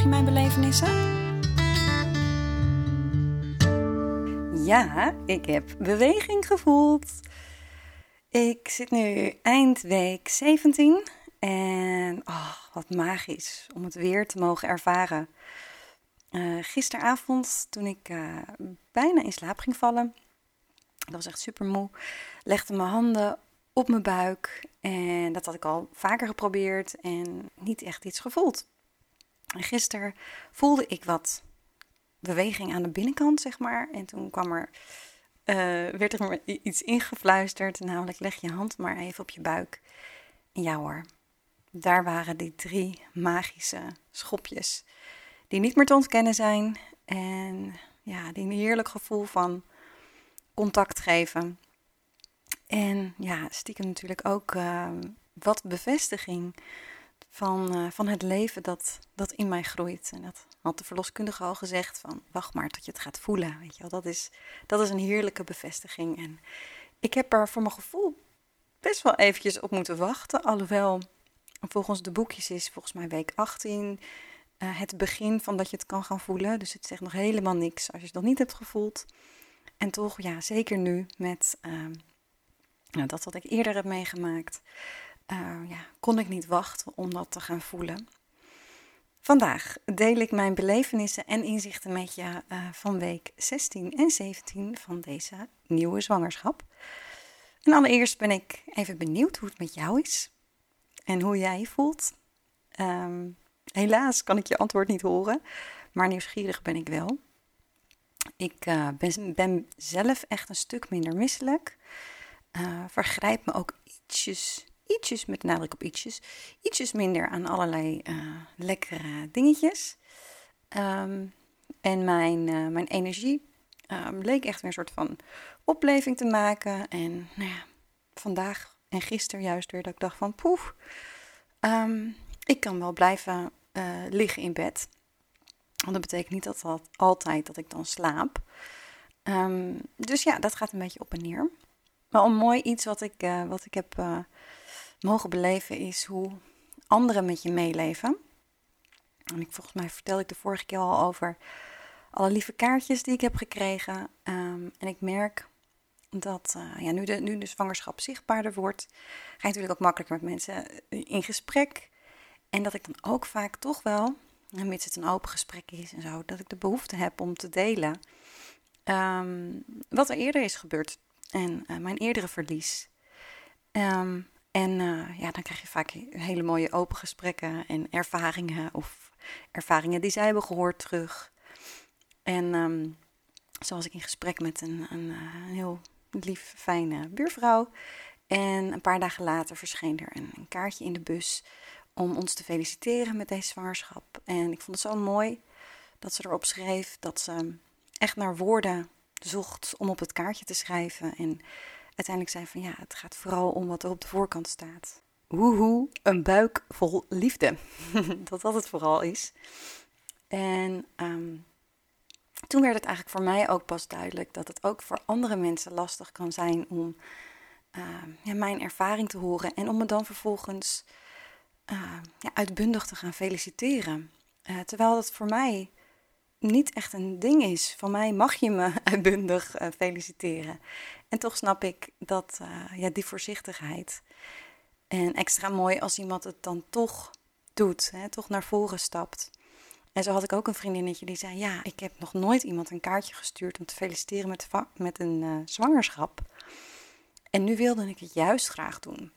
Volg mijn belevenissen? Ja, ik heb beweging gevoeld. Ik zit nu eind week 17 en oh, wat magisch om het weer te mogen ervaren. Uh, gisteravond, toen ik uh, bijna in slaap ging vallen, dat was echt super moe, legde mijn handen op mijn buik en dat had ik al vaker geprobeerd en niet echt iets gevoeld. En gisteren voelde ik wat beweging aan de binnenkant, zeg maar. En toen kwam er, uh, werd er iets ingefluisterd, namelijk leg je hand maar even op je buik. En ja hoor, daar waren die drie magische schopjes die niet meer te ontkennen zijn. En ja, die een heerlijk gevoel van contact geven. En ja, stiekem natuurlijk ook uh, wat bevestiging van, uh, van het leven dat, dat in mij groeit. En dat had de verloskundige al gezegd van wacht maar tot je het gaat voelen. Weet je wel, dat is, dat is een heerlijke bevestiging. En ik heb er voor mijn gevoel best wel eventjes op moeten wachten. Alhoewel volgens de boekjes is volgens mij week 18 uh, het begin van dat je het kan gaan voelen. Dus het zegt nog helemaal niks als je het nog niet hebt gevoeld. En toch, ja, zeker nu met uh, nou, dat wat ik eerder heb meegemaakt, uh, ja, kon ik niet wachten om dat te gaan voelen. Vandaag deel ik mijn belevenissen en inzichten met je uh, van week 16 en 17 van deze nieuwe zwangerschap. En allereerst ben ik even benieuwd hoe het met jou is en hoe jij je voelt. Um, helaas kan ik je antwoord niet horen, maar nieuwsgierig ben ik wel. Ik uh, ben, ben, zelf echt een stuk minder misselijk. Uh, vergrijp me ook ietsjes ietsjes, met nadruk op ietsjes, ietsjes minder aan allerlei uh, lekkere dingetjes. Um, en mijn, uh, mijn energie uh, bleek echt weer een soort van opleving te maken. En nou ja, vandaag en gisteren juist weer dat ik dacht van poef, um, ik kan wel blijven liggen in bed. Want dat betekent niet dat dat altijd dat ik dan slaap. Um, dus ja, dat gaat een beetje op en neer. Maar een mooi iets wat ik, wat ik heb mogen beleven is hoe anderen met je meeleven. En ik, volgens mij vertelde ik de vorige keer al over alle lieve kaartjes die ik heb gekregen. Um, en ik merk dat uh, ja, nu, de, nu de zwangerschap zichtbaarder wordt, ga je natuurlijk ook makkelijker met mensen in gesprek. En dat ik dan ook vaak toch wel, mits het een open gesprek is en zo, dat ik de behoefte heb om te delen um, wat er eerder is gebeurd en uh, mijn eerdere verlies. Um, en uh, ja, dan krijg je vaak hele mooie open gesprekken en ervaringen of ervaringen die zij hebben gehoord terug. En um, zoals ik in gesprek met een, een, eh, een, heel lief, fijne buurvrouw. En een paar dagen later verscheen er een, een, kaartje in de bus om ons te feliciteren met deze zwangerschap. En ik vond het zo mooi dat ze erop schreef dat ze echt naar woorden zocht om op het kaartje te schrijven. En uiteindelijk zei van ja, het gaat vooral om wat er op de voorkant staat. Woehoe, een buik vol liefde. dat dat het vooral is. En um, toen werd het eigenlijk voor mij ook pas duidelijk dat het ook voor andere mensen lastig kan zijn om uh, ja, mijn ervaring te horen en om me dan vervolgens uh, ja, uitbundig te gaan feliciteren. Uh, terwijl dat voor mij niet echt een ding is. Van mij mag je me uitbundig uh, feliciteren. En toch snap ik dat uh, ja, die voorzichtigheid. En extra mooi als iemand het dan toch doet, hè, toch naar voren stapt. En zo had ik ook een vriendinnetje die zei: Ja, ik heb nog nooit iemand een kaartje gestuurd om te feliciteren met, met een uh, zwangerschap. En nu wilde ik het juist graag doen.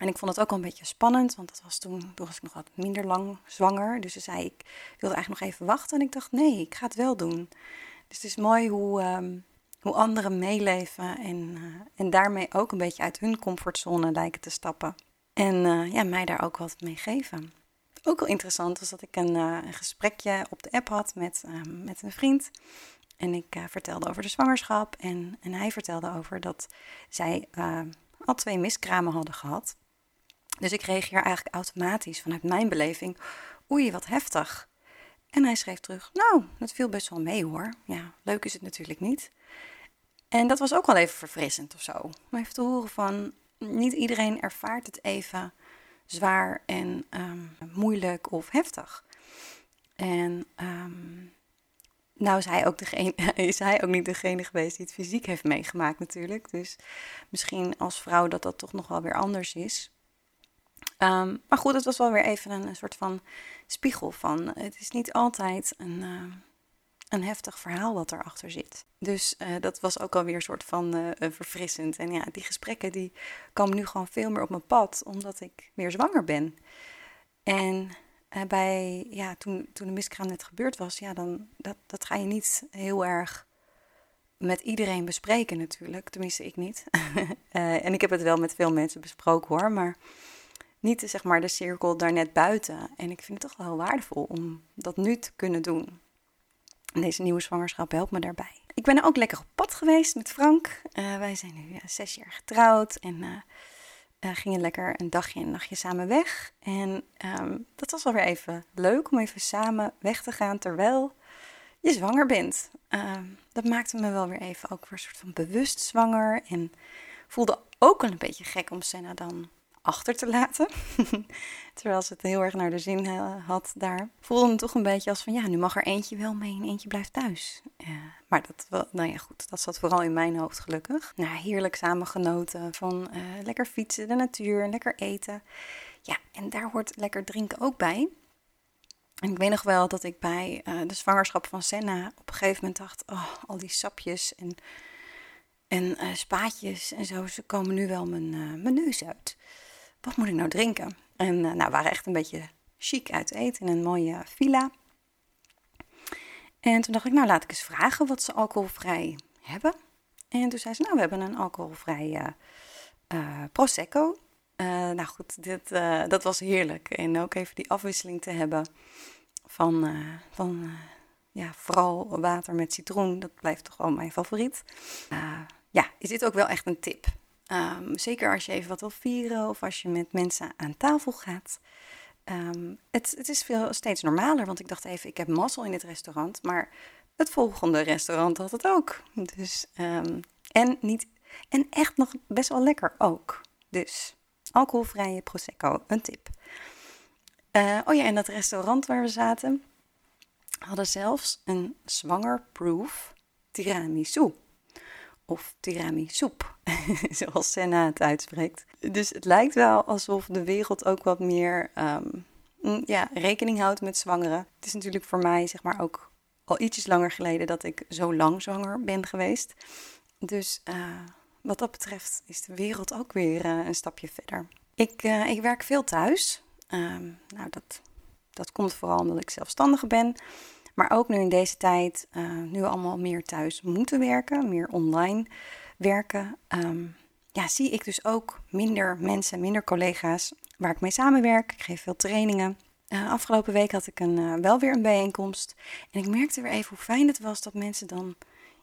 En ik vond het ook al een beetje spannend, want dat was toen, was ik nog wat minder lang zwanger. Dus ze zei, ik wilde eigenlijk nog even wachten. En ik dacht, nee, ik ga het wel doen. Dus het is mooi hoe, um, hoe anderen meeleven en, uh, en daarmee ook een beetje uit hun comfortzone lijken te stappen. En uh, ja, mij daar ook wat mee geven. ook wel interessant was dat ik een, uh, een gesprekje op de app had met, ehm, met een vriend. En ik vertelde over de zwangerschap. En, en hij vertelde over dat zij uh, al twee miskramen hadden gehad. Dus ik reageer eigenlijk automatisch vanuit mijn beleving. Oei, wat heftig. En hij schreef terug: Nou, dat viel best wel mee hoor. Ja, leuk is het natuurlijk niet. En dat was ook wel even verfrissend of zo. Om even te horen van niet iedereen ervaart het even zwaar en um, moeilijk of heftig. En um, nou is hij, ook degene, is hij ook niet degene geweest die het fysiek heeft meegemaakt natuurlijk. Dus misschien als vrouw dat dat toch nog wel weer anders is. Um, maar goed, het was wel weer even een, soort van spiegel van... Het is niet altijd een, uh, een heftig verhaal wat erachter zit. Dus uh, dat was ook alweer een soort van verfrissend. En ja, die gesprekken die komen nu gewoon veel meer op mijn pad, omdat ik weer zwanger ben. En bij, ja, toen, toen de miskraam net gebeurd was, ja, dan dat, dat ga je niet heel erg met iedereen bespreken natuurlijk. Tenminste, ik niet. en ik heb het wel met veel mensen besproken hoor, maar niet zeg maar de cirkel daar net buiten. En ik vind het toch wel heel waardevol om dat nu te kunnen doen. Deze nieuwe zwangerschap helpt me daarbij. Ik ben ook lekker op pad geweest met Frank. Uh, wij zijn nu uh, zes jaar getrouwd en uh, gingen lekker een dagje en een nachtje samen weg. En um, dat was wel weer even leuk om even samen weg te gaan terwijl je zwanger bent. Ehm, dat maakte me wel weer even ook weer een soort van bewust zwanger. En voelde ook wel een beetje gek om Senna dan achter te laten. Terwijl ze het heel erg naar de zin uh, had daar. Voelde me toch een beetje als van ja, nu mag er eentje wel mee en eentje blijft thuis. maar dat, nou ja, goed, dat zat vooral in mijn hoofd gelukkig. Nou, heerlijk samengenoten van uh, lekker fietsen, de natuur, lekker eten. Ja, en daar hoort lekker drinken ook bij. En ik weet nog wel dat ik bij uh, de zwangerschap van Senna op een gegeven moment dacht: oh, al die sapjes en en spaatjes en zo, ze komen nu wel mijn, uh, mijn neus uit wat moet ik nou drinken? En uh, nou, we waren echt een beetje chic uit eten in een mooie villa. En toen dacht ik, nou laat ik eens vragen wat ze alcoholvrij hebben. En toen zei ze, nou we hebben een alcoholvrij uh, Prosecco. Nou goed, dit, dat was heerlijk. En ook even die afwisseling te hebben van, van ja, vooral water met citroen. Dat blijft toch wel mijn favoriet. ja, is dit ook wel echt een tip. Um, zeker als je even wat wil vieren of als je met mensen aan tafel gaat. Um, het, het, is veel steeds normaler, want ik dacht even, ik heb mazzel in dit restaurant, maar het volgende restaurant had het ook. Dus, um, en, niet, en echt nog best wel lekker ook. Dus alcoholvrije Prosecco, een tip. Uh, oh ja, en dat restaurant waar we zaten hadden zelfs een zwangerproof tiramisu of tiramisoep, zoals Senna het uitspreekt. Dus het lijkt wel alsof de wereld ook wat meer um, ja, rekening houdt met zwangeren. Het is natuurlijk voor mij zeg maar ook al ietsjes langer geleden dat ik zo lang zwanger ben geweest. Dus uh, wat dat betreft is de wereld ook weer uh, een stapje verder. Ik, uh, ik werk veel thuis. Um, nou, dat, dat komt vooral omdat ik zelfstandige ben. Maar ook nu in deze tijd, uh, nu we allemaal meer thuis moeten werken, meer online werken, um, ja, zie ik dus ook minder mensen, minder collega's waar ik mee samenwerk. Ik geef veel trainingen. Uh, afgelopen week had ik een, uh, wel weer een bijeenkomst. En ik merkte weer even hoe fijn het was dat mensen dan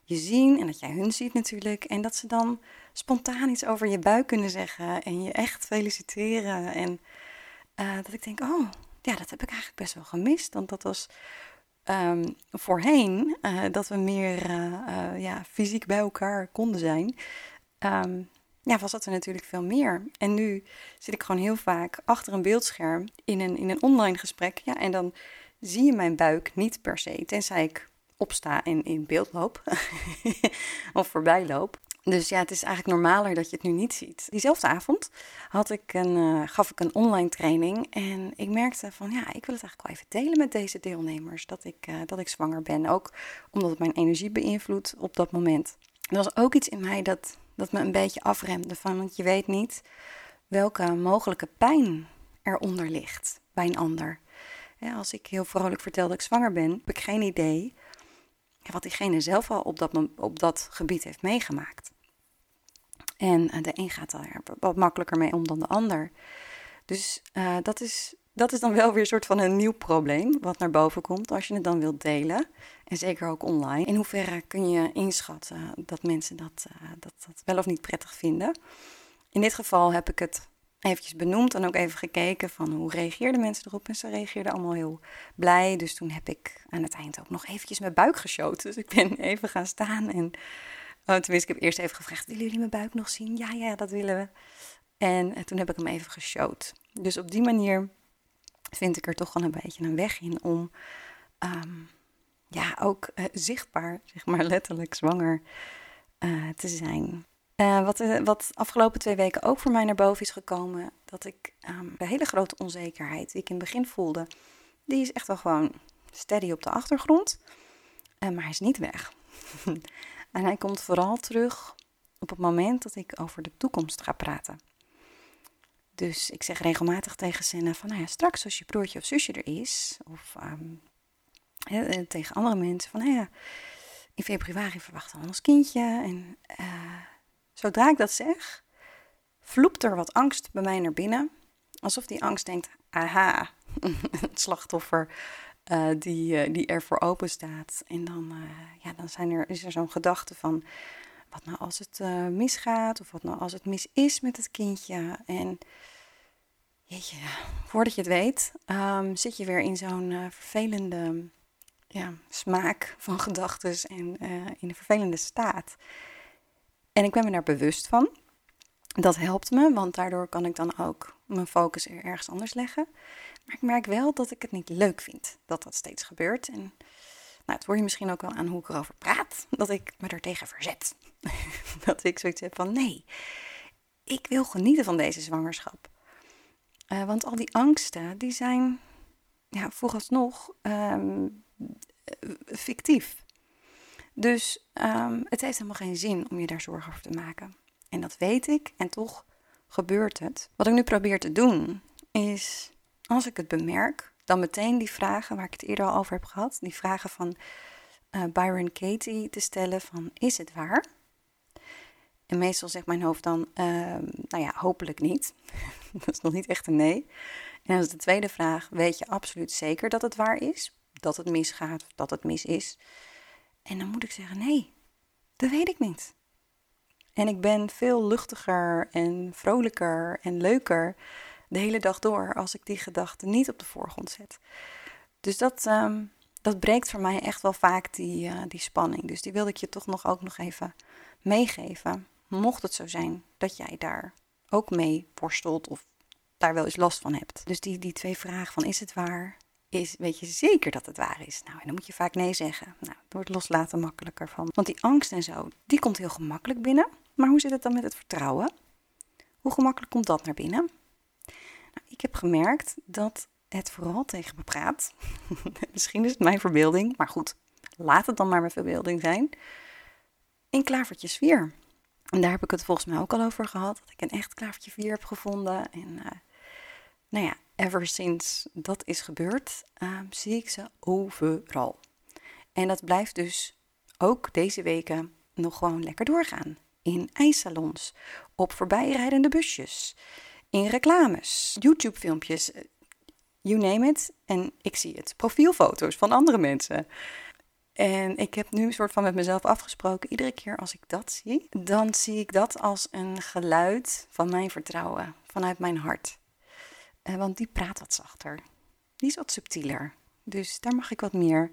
je zien en dat jij hun ziet natuurlijk. En dat ze dan spontaan iets over je buik kunnen zeggen en je echt feliciteren. En dat ik denk, oh ja, dat heb ik eigenlijk best wel gemist. Want dat was um, voorheen, uh, dat we meer uh, uh, ja, fysiek bij elkaar konden zijn, um, ja, was dat er natuurlijk veel meer. En nu zit ik gewoon heel vaak achter een beeldscherm in een, in een online gesprek. Ja, en dan zie je mijn buik niet per se, tenzij ik opsta en in beeld loop of voorbij loop. Dus ja, het is eigenlijk normaler dat je het nu niet ziet. Diezelfde avond had ik een, uh, gaf ik een online training. En ik merkte van ja, ik wil het eigenlijk wel even delen met deze deelnemers. Dat ik, uh, dat ik zwanger ben. Ook omdat het mijn energie beïnvloedt op dat moment. Er was ook iets in mij dat, dat me een beetje afremde. Van, want je weet niet welke mogelijke pijn eronder ligt bij een ander. Als ik heel vrolijk vertel dat ik zwanger ben, heb ik geen idee wat diegene zelf al op dat, op dat gebied heeft meegemaakt. En uh, de een gaat er wat makkelijker mee om dan de ander. Dus uh, dat is dat is dan wel weer een soort van een nieuw probleem wat naar boven komt als je het dan wilt delen. En zeker ook online. In hoeverre kun je inschatten dat mensen dat, uh, dat, dat wel of niet prettig vinden? In dit geval heb ik het eventjes benoemd en ook even gekeken van hoe reageerden mensen erop. En ze reageerden allemaal heel blij. Dus toen heb ik aan het eind ook nog eventjes mijn buik geshowt. Dus ik ben even gaan staan en... Oh, tenminste, ik heb eerst even gevraagd, willen jullie mijn buik nog zien? Ja, ja, dat willen we. En, en toen heb ik hem even geshowt. Dus op die manier vind ik er toch wel een beetje een weg in om ehm, ja, ook uh, zichtbaar, zeg maar letterlijk zwanger uh, te zijn. Wat, wat afgelopen twee weken ook voor mij naar boven is gekomen, dat ik um, de hele grote onzekerheid die ik in het begin voelde, die is echt wel gewoon steady op de achtergrond, maar hij is niet weg. en hij komt vooral terug op het moment dat ik over de toekomst ga praten. Dus ik zeg regelmatig tegen Senna van, nou ja, straks als je broertje of zusje er is, of um, tegen andere mensen van, nou ja, in februari verwachten we ons kindje. En uh, zodra ik dat zeg, vloept er wat angst bij mij naar binnen. Alsof die angst denkt, aha, het slachtoffer uh, die, uh, die er voor open staat. En dan, ja, dan zijn er, is er zo'n gedachte van, wat nou als het misgaat? Of wat nou als het mis is met het kindje? En jeetje, voordat je het weet, um, zit je weer in zo'n vervelende ja, smaak van gedachten en in een vervelende staat. En ik ben me daar bewust van. Dat helpt me, want daardoor kan ik dan ook mijn focus er ergens anders leggen. Maar ik merk wel dat ik het niet leuk vind dat dat steeds gebeurt. En nou, het hoor je misschien ook wel aan hoe ik erover praat, dat ik me er tegen verzet. dat ik zoiets heb van nee, ik wil genieten van deze zwangerschap. Uh, want al die angsten, die zijn ja, vooralsnog um, fictief. Dus um, het heeft helemaal geen zin om je daar zorgen over te maken. En dat weet ik en toch gebeurt het. Wat ik nu probeer te doen is, als ik het bemerk, dan meteen die vragen waar ik het eerder al over heb gehad, die vragen van uh, Byron Katie te stellen van is het waar? En meestal zegt mijn hoofd dan, uh, nou ja, hopelijk niet. dat is nog niet echt een nee. En dan is de tweede vraag, weet je absoluut zeker dat het waar is? Dat het misgaat, dat het mis is? En dan moet ik zeggen, nee, dat weet ik niet. En ik ben veel luchtiger en vrolijker en leuker de hele dag door als ik die gedachten niet op de voorgrond zet. Dus dat, um, dat breekt voor mij echt wel vaak die, uh, die spanning. Dus die wilde ik je toch nog ook nog even meegeven. Mocht het zo zijn dat jij daar ook mee worstelt of daar wel eens last van hebt. Dus die, die twee vragen van is het waar? Is, weet je zeker dat het waar is? Nou, en dan moet je vaak nee zeggen. Nou, het wordt loslaten makkelijker van. Want die angst en zo, die komt heel gemakkelijk binnen. Maar hoe zit het dan met het vertrouwen? Hoe gemakkelijk komt dat naar binnen? Ik heb gemerkt dat het vooral tegen me praat. Misschien is het mijn verbeelding, maar goed, laat het dan maar mijn verbeelding zijn. In klavertjes 4. En daar heb ik het volgens mij ook al over gehad. Dat ik een echt klavertje 4 heb gevonden. En uh, nou ja, ever sinds dat is gebeurd, uh, zie ik ze overal. En dat blijft dus ook deze weken nog gewoon lekker doorgaan. In ijssalons, op voorbijrijdende busjes, in reclames, YouTube-filmpjes, eh, you name it. En ik zie het. Profielfoto's van andere mensen. En ik heb nu een soort van met mezelf afgesproken, iedere keer als ik dat zie, dan zie ik dat als een geluid van mijn vertrouwen, vanuit mijn hart. Uh, want die praat wat zachter, die is wat subtieler. Dus daar mag ik wat meer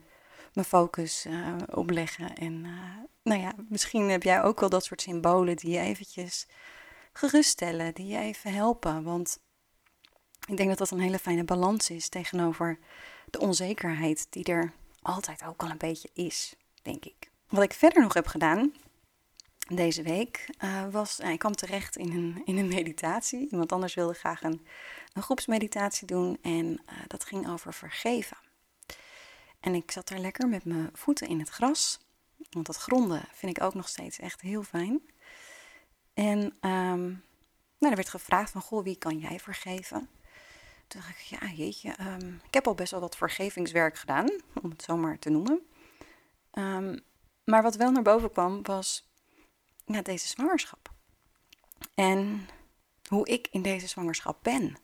mijn focus uh, op leggen. En nou ja, misschien heb jij ook wel dat soort symbolen die je eventjes geruststellen, die je even helpen. Want ik denk dat dat een hele fijne balans is tegenover de onzekerheid die er altijd ook al een beetje is, denk ik. Wat ik verder nog heb gedaan deze week uh, was, uh, ik kwam terecht in een, in een meditatie. Iemand anders wilde graag een, een groepsmeditatie doen en uh, dat ging over vergeven. En ik zat daar lekker met mijn voeten in het gras, want dat gronden vind ik ook nog steeds echt heel fijn. En um, nou, er werd gevraagd van, goh, wie kan jij vergeven? Toen dacht ik, ja jeetje, um, ik heb al best wel wat vergevingswerk gedaan, om het zo maar te noemen. Um, maar wat wel naar boven kwam was ja, deze zwangerschap. En hoe ik in deze zwangerschap ben.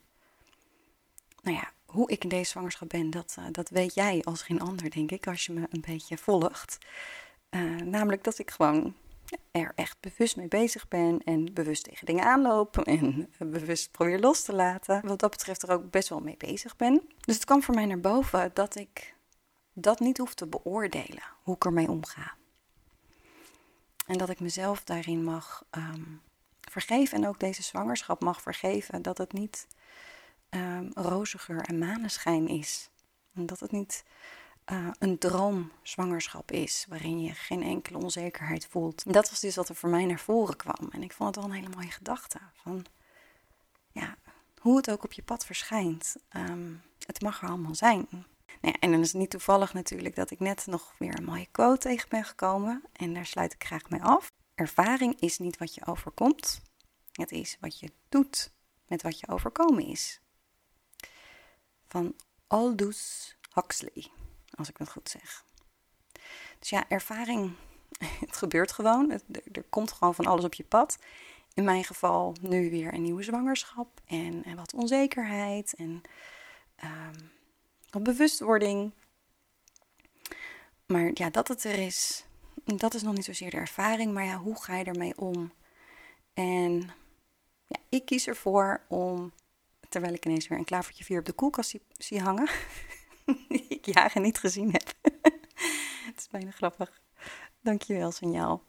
Nou ja, hoe ik in deze zwangerschap ben, dat, uh, dat weet jij als geen ander, denk ik, als je me een beetje volgt. Uh, namelijk dat ik gewoon er echt bewust mee bezig ben en bewust tegen dingen aanloop en bewust probeer los te laten. Wat dat betreft er ook best wel mee bezig ben. Dus het kwam voor mij naar boven dat ik dat niet hoef te beoordelen, hoe ik ermee omga. En dat ik mezelf daarin mag um, vergeven en ook deze zwangerschap mag vergeven. Dat het niet um, roze geur en maneschijn is. En dat het niet uh, een droomzwangerschap is, waarin je geen enkele onzekerheid voelt. Dat was dus wat er voor mij naar voren kwam. En ik vond het wel een hele mooie gedachte. Van, ja, hoe het ook op je pad verschijnt. Um, het mag er allemaal zijn. Nou en dan is het niet toevallig natuurlijk dat ik net nog weer een mooie quote tegen ben gekomen. En daar sluit ik graag mee af. Ervaring is niet wat je overkomt. Het is wat je doet met wat je overkomen is. Van Aldous Huxley, als ik dat goed zeg. Dus ja, ervaring, het gebeurt gewoon. er, komt gewoon van alles op je pad. In mijn geval nu weer een nieuwe zwangerschap en, en wat onzekerheid en um, wat bewustwording. Maar ja, dat het er is, dat is nog niet zozeer de ervaring, maar ja, hoe ga je ermee om? En ja, ik kies ervoor om, terwijl ik ineens weer een klavertje vier op de koelkast zie, hangen, die ik jaren niet gezien heb. het is bijna grappig. Dankjewel, signaal,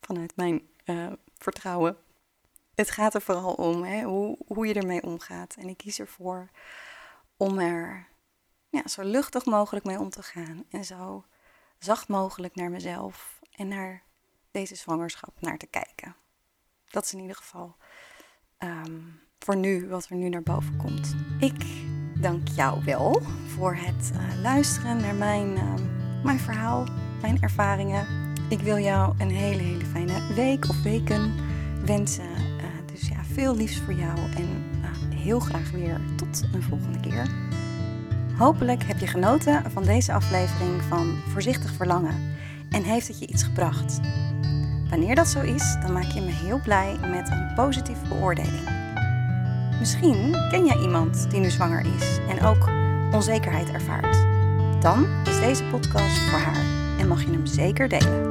vanuit mijn uh, vertrouwen. Het gaat er vooral om hè, hoe, hoe je ermee omgaat. En ik kies ervoor om er ja, zo luchtig mogelijk mee om te gaan. En zo zacht mogelijk naar mezelf en naar deze zwangerschap naar te kijken. Dat is in ieder geval um, voor nu wat er nu naar boven komt. Ik dank jou wel voor het uh, luisteren naar mijn, uh, mijn verhaal, mijn ervaringen. Ik wil jou een hele, hele fijne week of weken wensen. Uh, dus ja, veel liefs voor jou en heel graag weer tot een volgende keer. Hopelijk heb je genoten van deze aflevering van Voorzichtig Verlangen en heeft het je iets gebracht. Wanneer dat zo is, dan maak je me heel blij met een positieve beoordeling. Misschien ken jij iemand die nu zwanger is en ook onzekerheid ervaart. Dan is deze podcast voor haar en mag je hem zeker delen.